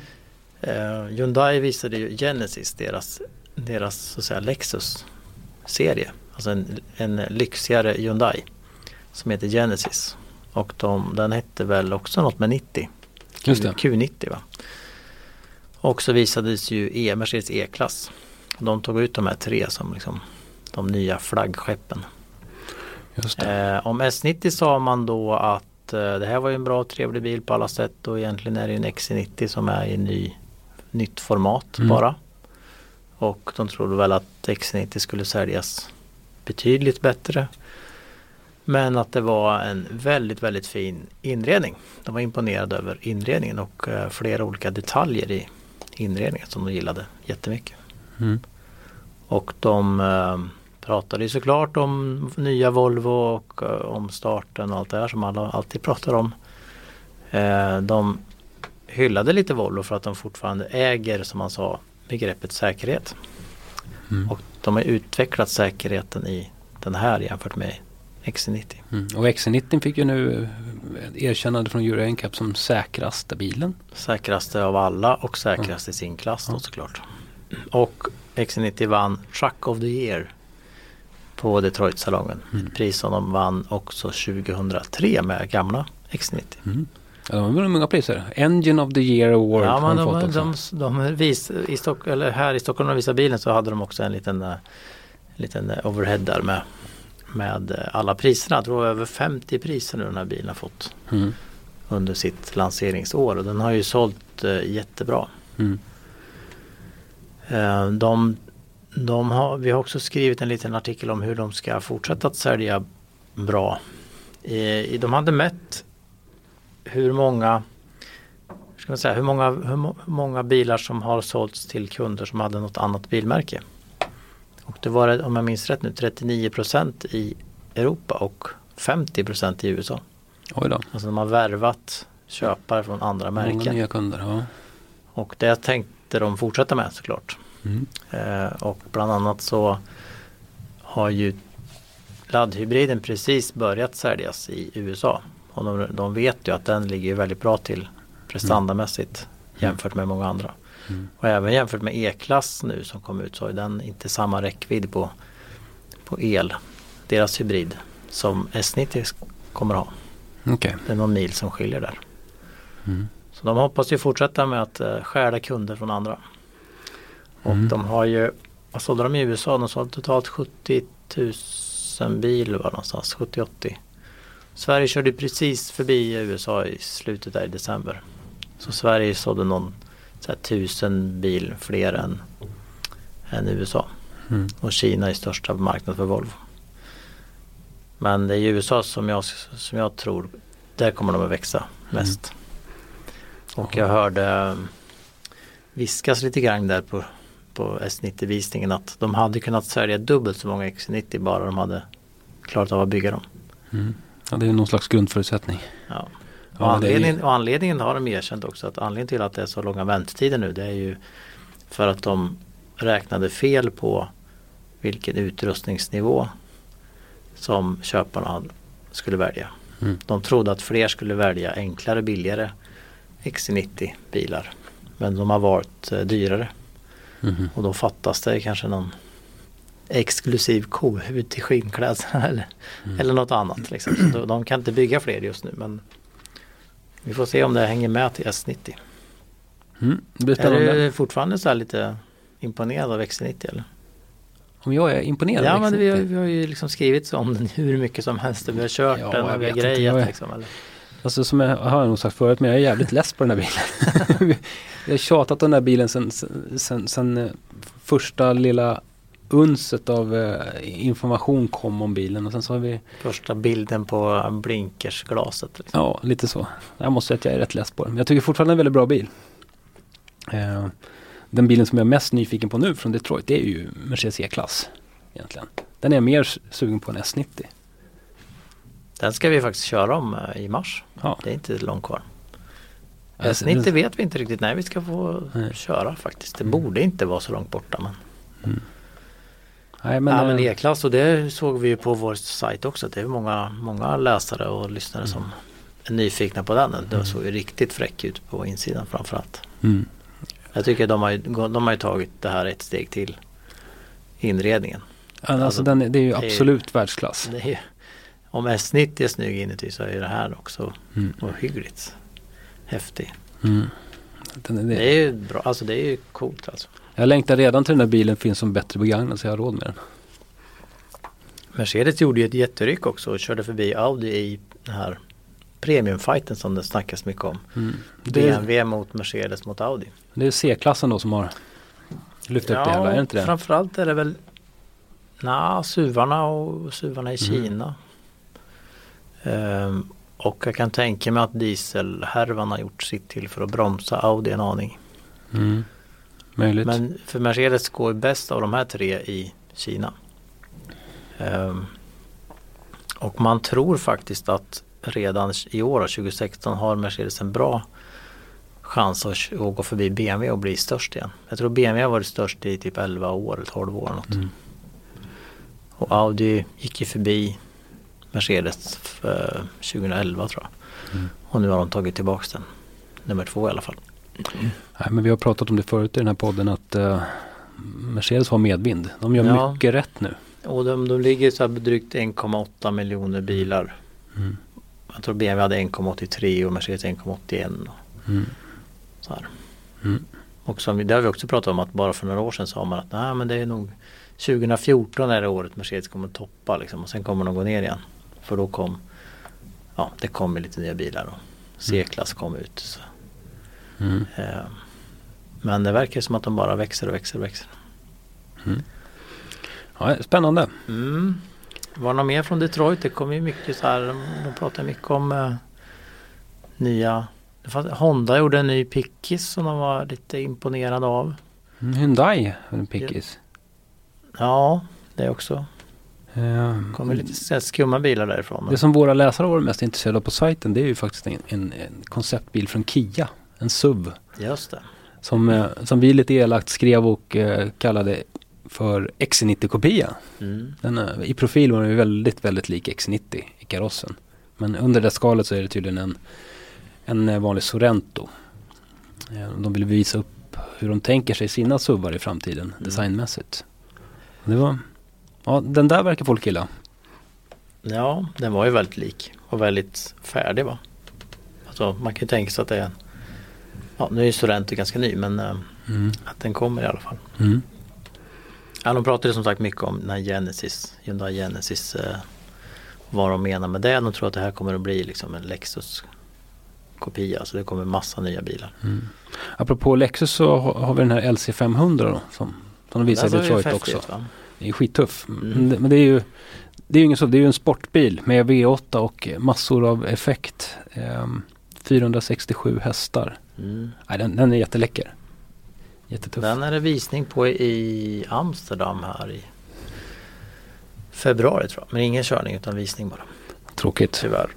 Eh, Hyundai visade ju Genesis, deras, deras så att säga Lexus-serie. Alltså en, en lyxigare Hyundai som heter Genesis. Och de, den hette väl också något med 90. Just det. Q90 va. Och så visades ju e, Mercedes E-klass. De tog ut de här tre som liksom de nya flaggskeppen. Eh, om S90 sa man då att eh, det här var ju en bra och trevlig bil på alla sätt och egentligen är det en XC90 som är i ny, nytt format Mm. bara. Och de trodde väl att XC90 skulle säljas betydligt bättre. Men att det var en väldigt, väldigt fin inredning. De var imponerade över inredningen och eh, flera olika detaljer i inredningen som de gillade jättemycket. Mm. Och de eh, pratade ju såklart om nya Volvo och eh, om starten och allt det här som alla alltid pratar om. Eh, de hyllade lite Volvo för att de fortfarande äger, som man sa, begreppet säkerhet. Mm. Och de har utvecklat säkerheten i den här jämfört med XC90. Mm. Och XC90 fick ju nu eh, erkännande från Euro NCAP som säkraste bilen. Säkraste av alla och säkrast i sin klass då såklart. Och XC90 vann Truck of the Year på Detroit-salongen. Mm. Ett pris som de vann också 2003 med gamla XC90. Ja, de har många priser. Engine of the year award Ja, men de de, de, de vis, i Stock, eller här i Stockholm när de visade bilen så hade de också en liten, eh, liten eh, overhead där med, med eh, alla priserna. Jag tror det var över 50 priser nu den här bilen har fått Mm. under sitt lanseringsår och den har ju sålt jättebra. Mm. De, de har, vi har också skrivit en liten artikel om hur de ska fortsätta att sälja bra. De hade mätt hur många ska man säga, hur många, hur må- hur många bilar som har sålts till kunder som hade något annat bilmärke. Och det var, om jag minns rätt nu, 39% i Europa och 50% i USA. Oj då. Alltså de har värvat köpare från andra Många märken. nya kunder. Ja. Och det tänkte de fortsätta med såklart. Mm. Eh, och bland annat så har ju laddhybriden precis börjat säljas i USA. Och de, de vet ju att den ligger väldigt bra till prestandamässigt jämfört med många andra. Mm. Och även jämfört med E-klass nu som kom ut så har den inte samma räckvidd på, på el, deras hybrid, som S90 kommer ha. Okej. Det är någon mil som skiljer där. Mm. Så de hoppas ju fortsätta med att uh, stjäla kunder från andra. Och Mm. de har ju, vad sålde de i USA? De sålde totalt 70 000 bil var någonstans, 70-80. Sverige körde precis förbi USA i slutet där i december. Så Sverige sålde någon så här, tusen bil fler än, än USA. Mm. Och Kina är största marknad för Volvo. Men det är i USA som jag, som jag tror, där kommer de att växa mest. Och jag hörde eh, viskas lite grann där på, på S90-visningen att de hade kunnat sälja dubbelt så många X90 bara de hade klarat av att bygga dem. Mm. Ja, det är någon slags grundförutsättning. Ja. Och, anledningen, och anledningen har de erkänt också att anledningen till att det är så långa väntetider nu det är ju för att de räknade fel på vilken utrustningsnivå som köparna skulle välja. Mm. De trodde att fler skulle välja enklare billigare XC90 bilar. Men de har valt eh, dyrare. Mhm. Och då fattas det kanske någon exklusiv kohud till skinnklädsel [laughs] eller, Mm. eller något annat. Liksom. Så de, de kan inte bygga fler just nu men vi får se om det hänger med till S90. Mm. Det blir Är du fortfarande så här lite imponerad av XC90 eller? Om jag är imponerad? Ja men vi har, vi har ju liksom skrivit så om den hur mycket som helst. Vi har kört Ja, den och vi har grejat är- liksom. Eller? Alltså som jag har nog sagt förut, men jag är jävligt less på den här bilen. [laughs] jag har tjatat om den här bilen sen, sen, sen, sen eh, första lilla unset av eh, information kom om bilen och sen så har vi, Första bilden på blinkersglaset. Liksom. ja lite så. Jag måste säga att jag är rätt less på den. Men jag tycker fortfarande en väldigt bra bil. Eh, den bilen som jag är mest nyfiken på nu från Detroit det är ju Mercedes E-klass. Egentligen. Den är jag mer sugen på än S90. Den ska vi faktiskt köra om eh, i mars. Ja. Det är inte långt kvar. Alltså, S90 den- vet vi inte riktigt när vi ska få Nej. köra faktiskt. Det Mm. borde inte vara så långt borta. Men, Nej, men, men, ja, men eh, E-klass och det såg vi ju på vår sajt också. Det är många, många läsare och lyssnare som är nyfikna på den. Det såg ju riktigt fräck ut på insidan framförallt. mm. Jag tycker de har, ju, de har ju tagit det här ett steg till. Inredningen. Alltså, Alltså, den, är- det är ju det är- absolut världsklass. Det är, ju- om S90 är snygg inuti så är det här också Mm. ohyggligt häftig. Mm. Den, är- det, Det är ju bra, alltså det är ju coolt alltså. Jag längtar redan till den här bilen finns som bättre begagnad så jag har råd med den. Mercedes gjorde ju ett jätteryck också och körde förbi Audi i den här premiumfighten som det snackas mycket om. Det, är, BMW mot Mercedes mot Audi. det är C-klassen då som har lyft upp det hela, är det inte det? framförallt är det väl Nja, suvarna och suvarna i Mm. Kina. Ehm, och jag kan tänka mig att dieselhärvan har gjort sitt till för att bromsa Audi en aning. Mm. Möjligt. Men för Mercedes går bäst av de här tre i Kina. Ehm, och man tror faktiskt att redan i år, 2016, har Mercedes en bra chans att, gå förbi BMW och bli störst igen. Jag tror BMW har varit störst i typ 11 år, 12 år något. Mm. Och Audi gick ju förbi Mercedes för 2011 tror jag. Mm. Och nu har de tagit tillbaks den. Nummer två i alla fall. Nej, men vi har pratat om det förut i den här podden att eh, Mercedes har medvind. De gör Ja. mycket rätt nu. Och de, de ligger så här drygt 1,8 miljoner bilar. Mm. Jag tror BMW hade 1,83 och Mercedes 1,81. och Mm. Så här. Mm. Och som, det har vi också pratat om att bara för några år sedan sa man att nej men det är nog 2014 är det året Mercedes kommer toppa liksom och sen kommer de gå ner igen. För då kom, ja det kommer lite nya bilar och C-klass kom ut. Så. Mm. Eh, men det verkar som att de bara växer och växer och växer. Ja, spännande. Mm. Var det något mer från Detroit? Det kom ju mycket så här, de, de pratar mycket om eh, nya det fanns- Honda gjorde en ny pickis som de var lite imponerade av. Mm, Hyundai har en pickis. Ja, det också. Eh, kommer lite skumma bilar därifrån. Det som våra läsare varit mest intresserade av på sajten det är ju faktiskt en, en, en konceptbil från Kia. En SUV. Just det. Som, eh, som vi lite elakt skrev och eh, kallade för XC90-kopia. Mm. Eh, I profil var den väldigt, väldigt lik X90 i karossen. Men under det skalet så är det tydligen en, en vanlig Sorento. Eh, De vill visa upp hur de tänker sig sina SUVar i framtiden designmässigt. Det var, ja den där verkar folk gilla. Ja, den var ju väldigt lik och väldigt färdig va. Alltså man kan ju tänka sig att det är en Ja, nu är ju Sorento ganska ny men eh, Mm. att den kommer i alla fall. Mm. Ja, de pratade som sagt mycket om den här Genesis, Hyundai Genesis. Eh, vad de menar med det. De tror att det här kommer att bli liksom en Lexus kopia. Så det kommer massa nya bilar. Mm. Apropå Lexus så har vi den här LC500 då, som, som de visar i Detroit också. va? Det är skittuff. Mm. Men, det, är ju det är ju ingen så, det är ju en sportbil med V8 och massor av effekt. Ehm, 467 hästar. Mm. Nej, den, den är jätteläcker. Jättetuff. Den är det visning på i Amsterdam här i februari tror jag. Men ingen körning utan visning bara. Tråkigt. Tyvärr.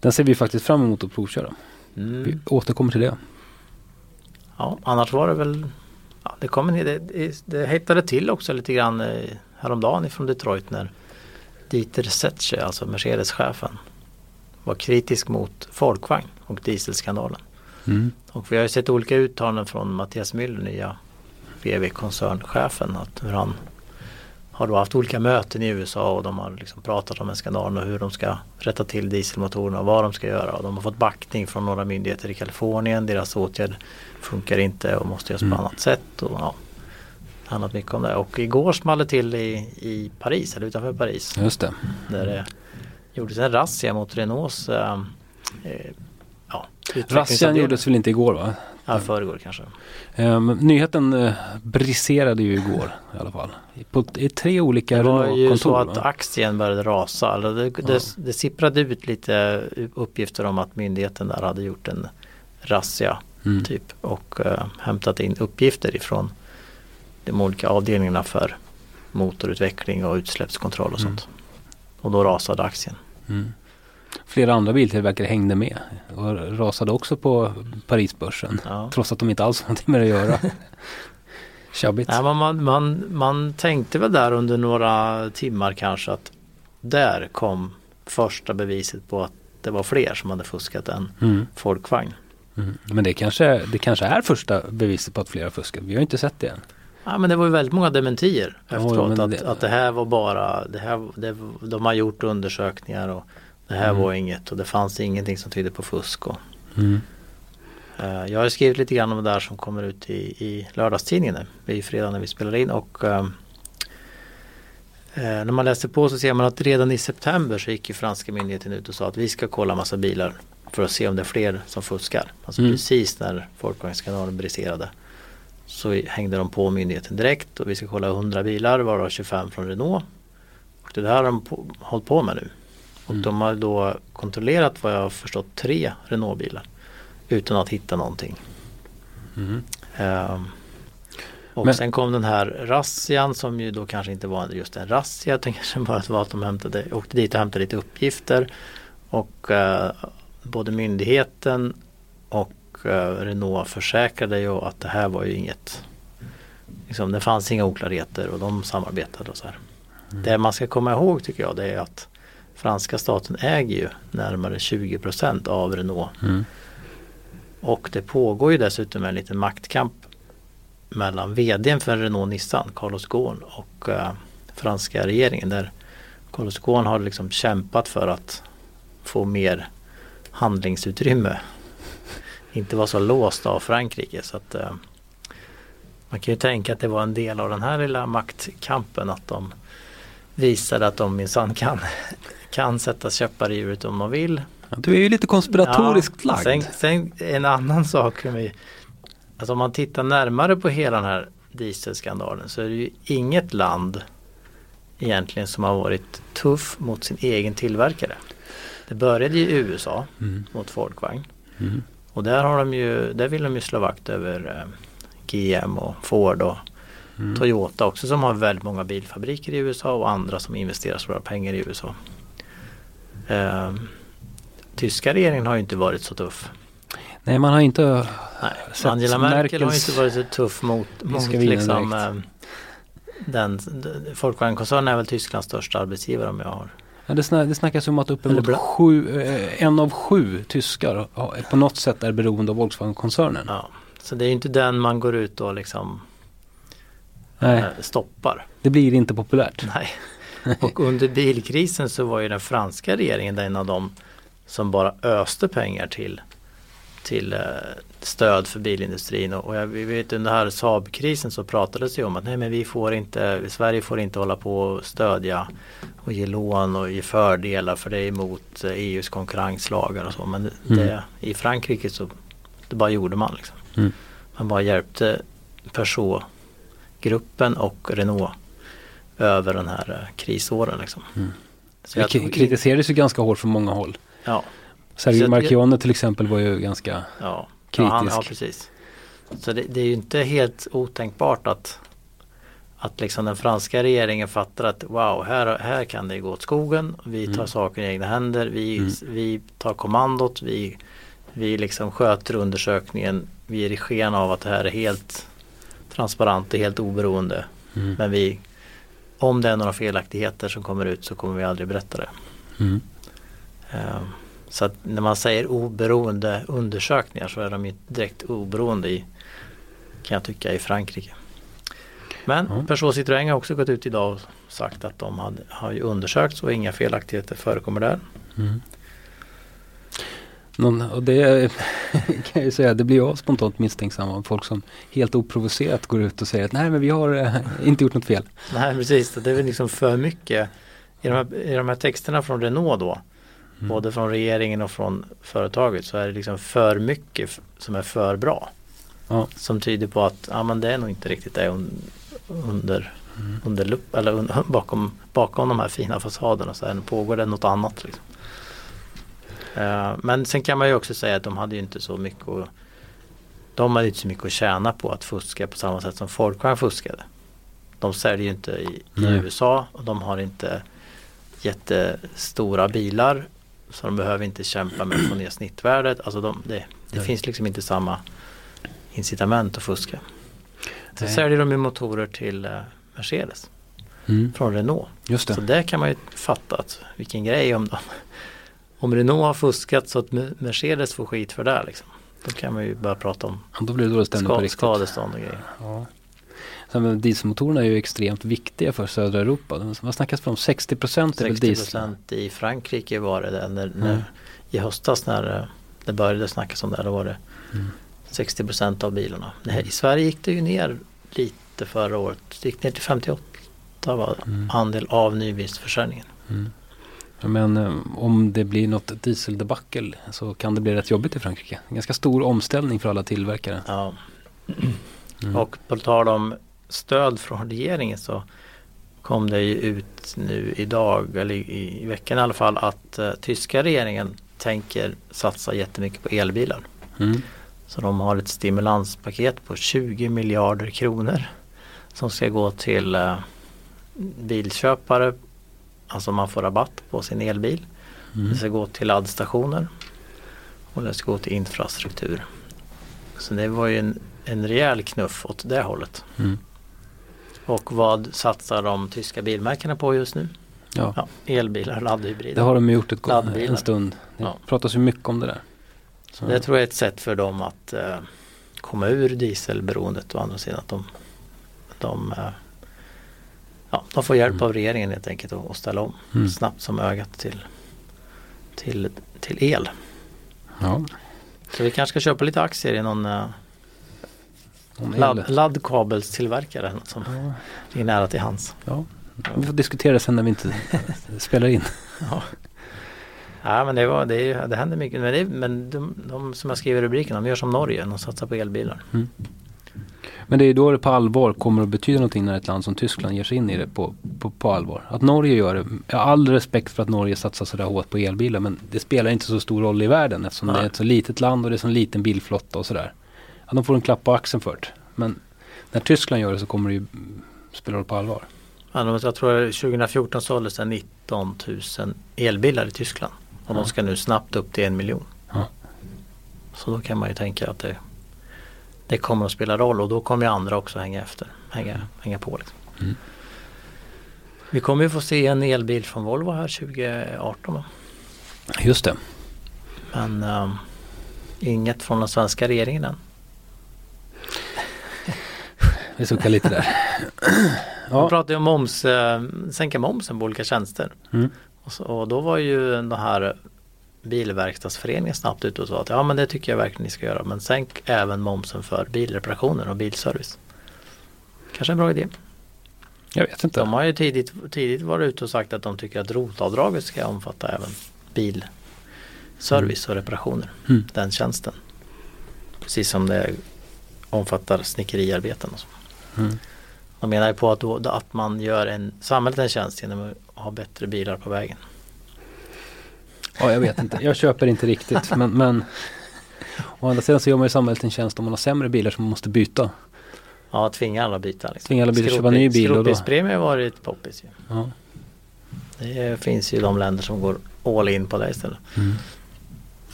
Den ser vi faktiskt fram emot att provköra. Vi Mm. återkommer till det. Ja, annars var det väl ja, det, kom en, det, det hettade till också lite grann eh, häromdagen ifrån Detroit när Dieter Zetsche, alltså Mercedes-chefen, var kritisk mot folkvagn och dieselskandalen. Mm. Och vi har ju sett olika uttalanden från Mattias Müller, nya VW-koncernchefen, att hur han har då haft olika möten i USA och de har liksom pratat om den skandalen och hur de ska rätta till dieselmotorerna och vad de ska göra. Och de har fått backning från några myndigheter i Kalifornien. Deras åtgärd funkar inte och måste göras på Mm. annat sätt. Och, ja, det handlat mycket om det. Och igår small det till i, i Paris, eller utanför Paris. Just det. Där det gjordes en razzia mot Renaults eh, eh, ja, Razzian gjordes väl inte igår va? Ja, förrgår kanske. Um, nyheten uh, briserade ju igår i alla fall. På, I tre olika Det var ju så att va? aktien började rasa. Eller det, det, det sipprade ut lite uppgifter om att myndigheten där hade gjort en razzia Mm. typ och eh, hämtat in uppgifter ifrån de olika avdelningarna för motorutveckling och utsläppskontroll och Mm. sånt. Och då rasade aktien. Mm. Flera andra biltillverkare hängde med och rasade också på Parisbörsen. Ja. Trots att de inte alls [laughs] har någonting med det att göra. Tjabbigt. Nej, man, man, man tänkte väl där under några timmar kanske att där kom första beviset på att det var fler som hade fuskat än Mm. folkvagn. Mm. Men det kanske, det kanske är första beviset på att fler har fuskat. Vi har inte sett det än. Ja men det var ju väldigt många dementier efteråt. men att, det- att det här var bara, det här, det, de har gjort undersökningar och det här Mm. var inget och det fanns ingenting som tydde på fusk. Och, Mm. eh, jag har skrivit lite grann om det där som kommer ut i, i lördagstidningen nu. Ju fredag när vi spelar in och eh, när man läser på så ser man att redan i september så gick ju franska myndigheten ut och sa att vi ska kolla massa bilar för att se om det är fler som fuskar. Alltså Mm. precis när folkvagnsskandalen briserade så hängde de på myndigheten direkt och vi ska kolla 100 bilar varav 25 från Renault. Och det där har de på, hållit på med nu. Och Mm. de har då kontrollerat vad jag har förstått tre Renault-bilar utan att hitta någonting. Mm. Ehm, och Men- sen kom den här razzian som ju då kanske inte var just en razzia utan [laughs] kanske bara var att de hämtade, åkte dit och hämtade lite uppgifter. Och eh, både myndigheten och eh, Renault försäkrade ju att det här var ju inget liksom, Det fanns inga oklarheter och de samarbetade och så här. Det man ska komma ihåg tycker jag det är att franska staten äger ju närmare 20% av Renault. Mm. Och det pågår ju dessutom en liten maktkamp mellan vdn för Renault Nissan, Carlos Ghosn och eh, franska regeringen där Carlos Ghosn har liksom kämpat för att få mer handlingsutrymme. Inte vara så låst av Frankrike så att eh, man kan ju tänka att det var en del av den här lilla maktkampen att de visade att de minsann kan, kan sätta käppar i hjulet om de vill. Du är ju lite konspiratoriskt Ja, lagd. Sen, sen en annan [laughs] sak. vi- Alltså om man tittar närmare på hela den här dieselskandalen så är det ju inget land egentligen som har varit tuff mot sin egen tillverkare. Det började i USA Mm. mot folkvagn Mm. och där, har de ju, där vill de ju slå vakt över eh, GM och Ford och Mm. Toyota också som har väldigt många bilfabriker i USA och andra som investerar stora pengar i USA. Ehm, tyska regeringen har ju inte varit så tuff. Nej, man har inte... Nej, Sett Angela Merkel har Merkels- inte varit så tuff mot, mot liksom, ehm, den, Volkswagen-koncernen är väl Tysklands största arbetsgivare om jag har. Ja, det, snack, det snackas om att uppemot sju, eh, en av sju tyskar har- på något sätt är beroende av Volkswagen-koncernen. Ja. Så det är ju inte den man går ut och liksom Nej, eh, stoppar. det blir inte populärt. Nej. [laughs] Och under bilkrisen så var ju den franska regeringen en av de som bara öste pengar till, till eh, stöd för bilindustrin. Och jag, vet under här Saab-krisen så pratades det om att nej men vi får inte, Sverige får inte hålla på och stödja och ge lån och ge fördelar för det är emot eh, EUs konkurrenslagar och så. Men det, Mm. i Frankrike så det bara gjorde man liksom. Mm. Man bara hjälpte Peugeot-gruppen och Renault över den här eh, krisåren. Liksom. Mm. Så Det jag kritiserades ju ganska hårt från många håll. Ja, Sergio Marchionne till exempel var ju ganska... ja. Ja, Kritisk. han, ja, precis. Så det, det är ju inte helt otänkbart att, att liksom den franska regeringen fattar att wow, här, här kan det gå åt skogen. Vi tar Mm. saken i egna händer. Vi, Mm. vi tar kommandot. Vi, vi liksom sköter undersökningen. Vi ger sken av att det här är helt transparent och helt oberoende. Mm. Men vi, om det är några felaktigheter som kommer ut så kommer vi aldrig berätta det. Mm. Eh, Så att när man säger oberoende undersökningar så är de ju direkt oberoende i, kan jag tycka, i Frankrike. Men Ja. Peugeot Citroën har också gått ut idag och sagt att de hade, har ju undersökts och inga felaktigheter förekommer där. Mm. Någon, och det [laughs] kan jag ju säga, det blir jag spontant misstänksam av folk som helt oprovocerat går ut och säger att nej men vi har eh, inte gjort något fel. Nej precis, det är väl liksom för mycket. I de här, i de här texterna från Renault då, Mm. både från regeringen och från företaget så är det liksom för mycket som är för bra. Ja. Som tyder på att ja, men det är nog inte riktigt det un, under, under lupp, eller un, bakom, bakom de här fina fasaderna så är, det- pågår det något annat. Liksom. Eh, men sen kan man ju också säga att de hade ju inte så mycket att, de hade inte så mycket att tjäna på att fuska på samma sätt som Folkvagn fuskade. De säljer ju inte i, Nej. USA och de har inte jättestora bilar så de behöver inte kämpa med att få ner snittvärdet. Alltså de, det, det finns liksom inte samma incitament att fuska. Så Nej. säljer de ju motorer till eh, Mercedes Mm. från Renault. Just Så det. där kan man ju fatta att vilken grej om de, om Renault har fuskat så att Me- Mercedes får skit för det liksom. Då kan man ju börja prata om Ja, Då blir det stämning på riktigt. skadestånd och grejer. Ja. Sen, dieselmotorerna är ju extremt viktiga för södra Europa. Vad snackas det om? 60 procent är väl 60 diesel? procent i Frankrike var det där, när, när, Mm. i höstas när eh, det började snackas om det. Då var det Mm. 60 procent av bilarna. Här, I Sverige gick det ju ner lite förra året. Det gick ner till 58 var Mm. andel av nybilsförsäljningen. Mm. Men eh, om det blir något dieseldebacle så kan det bli rätt jobbigt i Frankrike. En ganska stor omställning för alla tillverkare. Ja. [clears throat] Mm. Och på tal om stöd från regeringen så kom det ju ut nu idag, eller i, i veckan i alla fall, att eh, tyska regeringen tänker satsa jättemycket på elbilar. Mm. Så de har ett stimulanspaket på 20 miljarder kronor som ska gå till eh, bilköpare. Alltså man får rabatt på sin elbil. Mm. Det ska gå till laddstationer och det ska gå till infrastruktur. Så det var ju en, en rejäl knuff åt det hållet. Mm. Och vad satsar de tyska bilmärkena på just nu? Ja. Ja, elbilar, laddhybrider. Det har de gjort ett, en stund. Det Ja. pratas ju mycket om det där. Så, Det tror jag är ett sätt för dem att eh, komma ur dieselberoendet å andra sidan. Att de, de, eh, ja, de får hjälp Mm. av regeringen helt enkelt att ställa om Mm. snabbt som ögat till, till, till el. ja. Så vi kanske ska köpa lite aktier i någon eh, ladd, laddkabelstillverkare som Ja. är nära till hands. ja. Vi får diskutera det sen när vi inte [laughs] spelar in. Ja. Ja men det, var, det, det händer mycket. Men, det, men de, de som jag skriver i rubriken, de gör som Norge, de satsar på elbilar. Men det är då det på allvar kommer att betyda någonting när ett land som Tyskland ger sig in i det på, på, på allvar. Att Norge gör det, jag har all respekt för att Norge satsar sådär hårt på elbilar men det spelar inte så stor roll i världen eftersom det är Nej. ett så litet land och det är så en liten bilflotta och sådär. Ja, de får en klapp på axeln för det. Men när Tyskland gör det så kommer det ju spela roll på allvar. Jag tror 2014 såldes det 19 000 elbilar i Tyskland. Och Ja. de ska nu snabbt upp till en miljon. Ja. Så då kan man ju tänka att det, det kommer att spela roll och då kommer ju andra också hänga efter. Hänga, hänga på liksom. Mm. Vi kommer ju få se en elbil från Volvo här 2018 va? Just det. Men ehm, inget från den svenska regeringen än. Vi suckar lite där. [clears throat] Vi ja. pratade ju om moms, eh, sänka momsen på olika tjänster. Mm. Och, så, och då var ju den här bilverkstadsföreningen snabbt ute och sa att ja men det tycker jag verkligen ni ska göra. Men sänk även momsen för bilreparationer och bilservice. Kanske en bra idé. Jag vet inte. De har ju tidigt, tidigt varit ute och sagt att de tycker att rotavdraget ska omfatta även bilservice och reparationer. Mm. Den tjänsten. Precis som det omfattar snickeriarbeten och så. Mm. De menar ju på att, då, att man gör en, samhället en tjänst genom att ha bättre bilar på vägen. Ja, jag vet inte. Jag köper inte riktigt. Men, men å andra sidan så gör man ju samhället en tjänst om man har sämre bilar som man måste byta. Ja, tvinga alla att byta. Liksom. Tvinga alla att köpa ny bil Skrotbilspremie har varit poppis ju. Ja. Det finns ju de länder som går all in på det istället. Mm.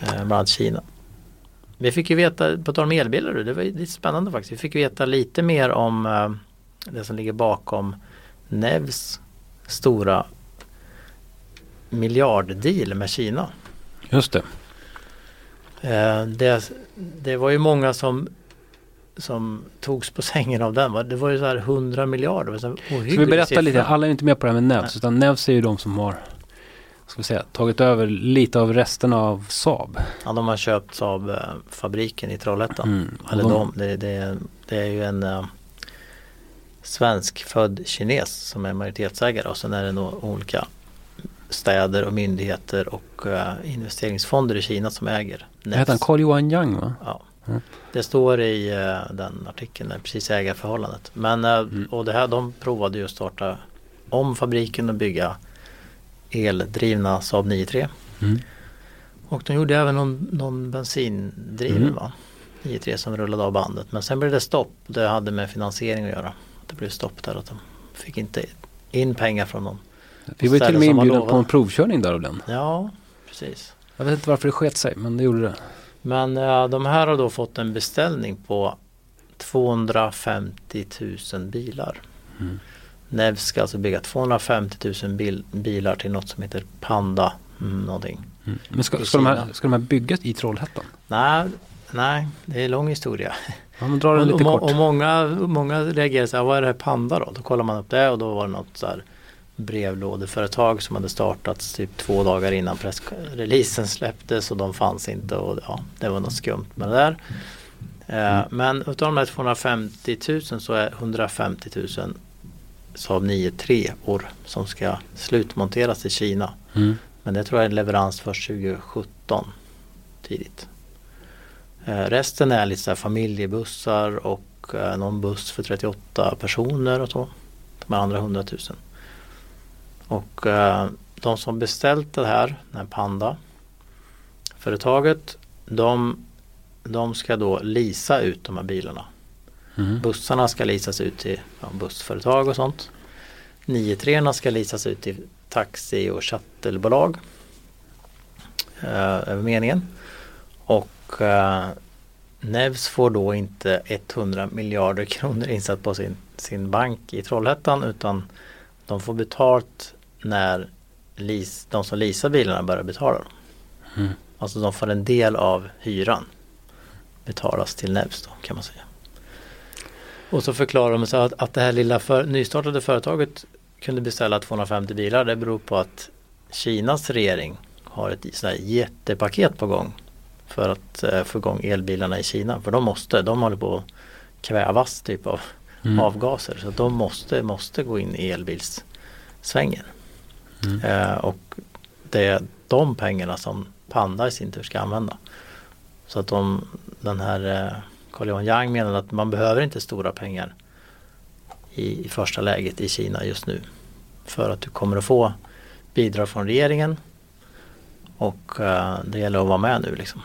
Eh, bland annat Kina. vi fick ju veta, på tal om elbilar, det var lite spännande faktiskt. Vi fick veta lite mer om eh, det som ligger bakom Nevs stora miljarddeal med Kina. Just det. Eh, det, det var ju många som som togs på sängen av den. Det var ju så här 100 miljarder. Så Ska vi berätta lite? Alla är inte med på det här med Nevs. Nej. Utan Nevs är ju de som har ska vi säga, tagit över lite av resten av Saab. Ja, de har köpt Saab-fabriken i Trollhättan. Mm. Eller de, de det, det, det, är ju en uh, svenskfödd kines som är majoritetsägare och sen är det nog olika städer och myndigheter och uh, investeringsfonder i Kina som äger. Nevs. Heter han Carl Johan Yang va? Ja. Mm. Det står i uh, den artikeln, precis ägarförhållandet. Men, uh, mm. och det här, de provade ju att starta om fabriken och bygga eldrivna Saab 9-3. Mm. Och de gjorde även någon, någon bensindriven mm. va? 9-3 som rullade av bandet. Men sen blev det stopp. Det hade med finansiering att göra. Det blev stopp där att de fick inte in pengar från dem. Vi var ju till och med inbjudna på en provkörning där av den. Ja, precis. Jag vet inte varför det sket sig men det gjorde det. Men ja, de här har då fått en beställning på 250 000 bilar. Mm. NEV ska alltså bygga 250 000 bil, bilar till något som heter Panda mm, någonting. Mm. Men ska, ska, de här, ska de här byggas i Trollhättan? Nej, nej, det är en lång historia. Ja, men dra den lite och, kort. Och många, många reagerar så här, vad är det här Panda då? Då kollar man upp det och då var det något så här brevlådeföretag som hade startats typ två dagar innan pressreleasen släpptes och de fanns inte och ja, det var något skumt med det där. Eh, mm. Men utav de här 250 000 så är 150 000 Saab 9 3 år som ska slutmonteras i Kina. Mm. Men det tror jag är en leverans först 2017 tidigt. Eh, resten är lite så familjebussar och eh, någon buss för 38 personer och så. De andra 100 000. Och eh, de som beställt det här, den här Panda företaget, de, de ska då lisa ut de här bilarna. Mm. Bussarna ska leasas ut till ja, bussföretag och sånt. 93 ska leasas ut till taxi och shuttlebolag. Eh, över meningen. Och eh, Nevs får då inte 100 miljarder kronor insatt på sin, sin bank i Trollhättan utan de får betalt när lease, de som leasar bilarna börjar betala dem. Mm. Alltså de får en del av hyran betalas till Nevs då kan man säga. Och så förklarar de så att, att det här lilla för, nystartade företaget kunde beställa 250 bilar. Det beror på att Kinas regering har ett sånt jättepaket på gång för att eh, få igång elbilarna i Kina. För de måste, de håller på att kvävas typ av mm. avgaser. Så de måste, måste gå in i elbilssvängen. Mm. Eh, och det är de pengarna som Panda i sin tur ska använda. Så att de, den här eh, Carl Johan Yang menade att man behöver inte stora pengar i, i första läget i Kina just nu. För att du kommer att få bidrag från regeringen och eh, det gäller att vara med nu liksom.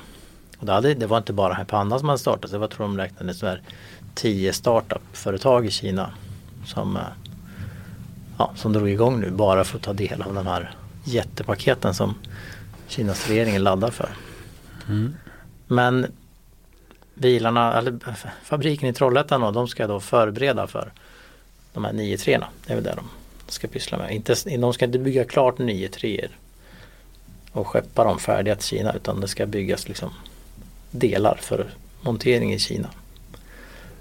Och det, hade, det var inte bara Panda som hade startat, det var tror de räknade sådär tio startup-företag i Kina som, eh, ja, som drog igång nu bara för att ta del av de här jättepaketen som Kinas regering laddar för. Mm. Men bilarna, eller fabriken i Trollhättan då, de ska då förbereda för de här 9-3. Det är väl det de ska pyssla med. Inte, de ska inte bygga klart 9-3 och skeppa dem färdiga till Kina utan det ska byggas liksom delar för montering i Kina.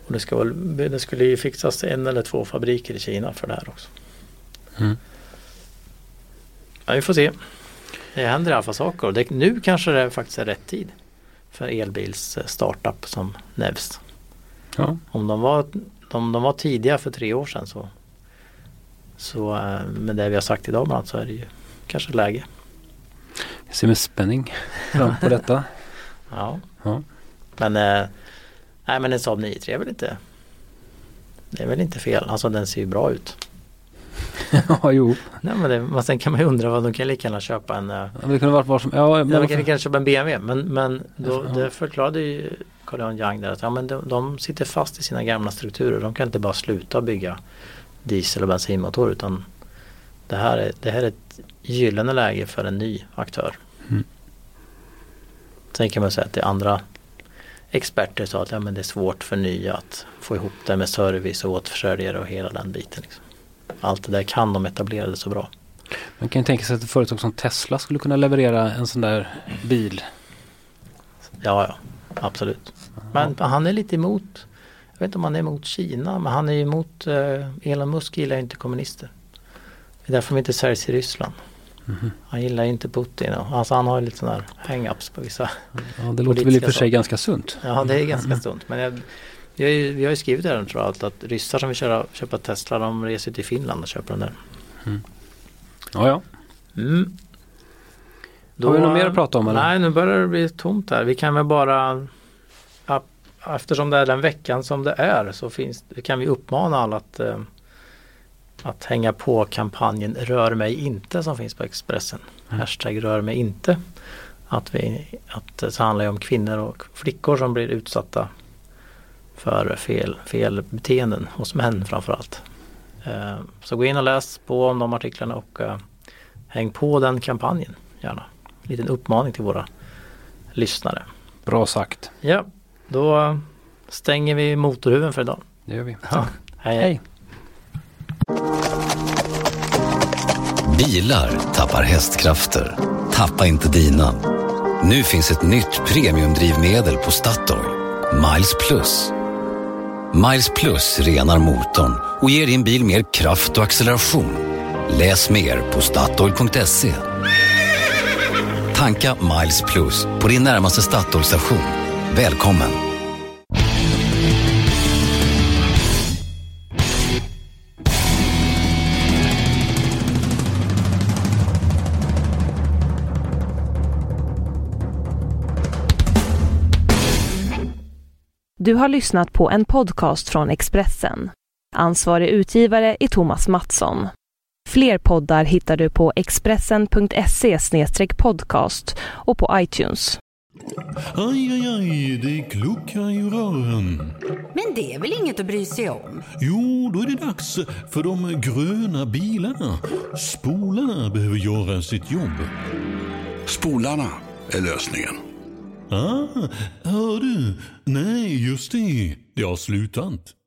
Och det, ska det skulle ju fixas en eller två fabriker i Kina för det här också. Mm. Ja, vi får se. Det händer i alla fall saker och det, nu kanske det faktiskt är rätt tid för elbils eh, startup som Nevs. Ja. Om de var, om de var tidiga för tre år sedan så, så eh, med det vi har sagt idag bland annat så är det ju kanske läge. Jag ser med spänning fram på detta. [laughs] ja. ja. Men, äh, nej, men en Saab 9-3 är väl inte det är väl inte fel. Alltså den ser ju bra ut. [laughs] ja, jo. Nej, men, det, men sen kan man ju undra vad de kan lika gärna köpa en ja, det kunde varit var som, ja, men de kan lika gärna köpa en BMW men, men då, ja. det förklarade ju Carl Johan Young där att ja, men de, de, sitter fast i sina gamla strukturer. De kan inte bara sluta bygga diesel och bensinmotor utan det här är, det här är ett gyllene läge för en ny aktör. Mm. Sen kan man säga att det andra experter sa att ja, men det är svårt för nya att få ihop det med service och återförsäljare och hela den biten. Liksom. Allt det där kan de etablerade så bra. Man kan ju tänka sig att ett företag som Tesla skulle kunna leverera en sån där bil. Ja, ja, absolut. Men han är lite emot, jag vet inte om han är emot Kina, men han är emot, eh, Elon Musk gillar inte kommunister. Det är därför de inte säljs i Ryssland. Mhm. Han gillar inte Putin. Och, alltså han har lite sådana här hang-ups på vissa. Ja, det låter väl i och för sig ganska sunt. Ja, det är ganska sunt. Men jag, vi, har ju, vi har ju skrivit i den tror jag, att ryssar som vill köra, köpa Tesla de reser till Finland och köper den där. Ja, ja. Mm. Har vi något mer att prata om, eller? Nej, nu börjar det bli tomt här. Vi kan väl bara Eftersom det är den veckan som det är så finns, kan vi uppmana alla att, eh, att hänga på kampanjen Rör mig inte som finns på Expressen. Mm. Hashtag rör mig inte. Att, vi, att det handlar om kvinnor och flickor som blir utsatta för fel, fel beteenden hos män framförallt. Eh, Så gå in och läs på om de artiklarna och eh, häng på den kampanjen gärna. En liten uppmaning till våra lyssnare. Bra sagt. Ja, då stänger vi motorhuven för idag. Det gör vi. Ja. Hej, hej. Hej. Bilar tappar hästkrafter. Tappa inte dina. Nu finns ett nytt premiumdrivmedel på Statoil. Miles Plus. Miles Plus renar motorn och ger din bil mer kraft och acceleration. Läs mer på Statoil.se. Tanka Miles Plus på din närmaste Statoil-station. Välkommen! Du har lyssnat på en podcast från Expressen. Ansvarig utgivare är Thomas Mattsson. Fler poddar hittar du på expressen.se podcast och på iTunes. Aj, aj, aj, det kluckar i rören. Men det är väl inget att bry sig om? Jo, då är det dags för de gröna bilarna. Spolarna behöver göra sitt jobb. Spolarna är lösningen. Ah, hör du? Nej, just det. Det har slutat.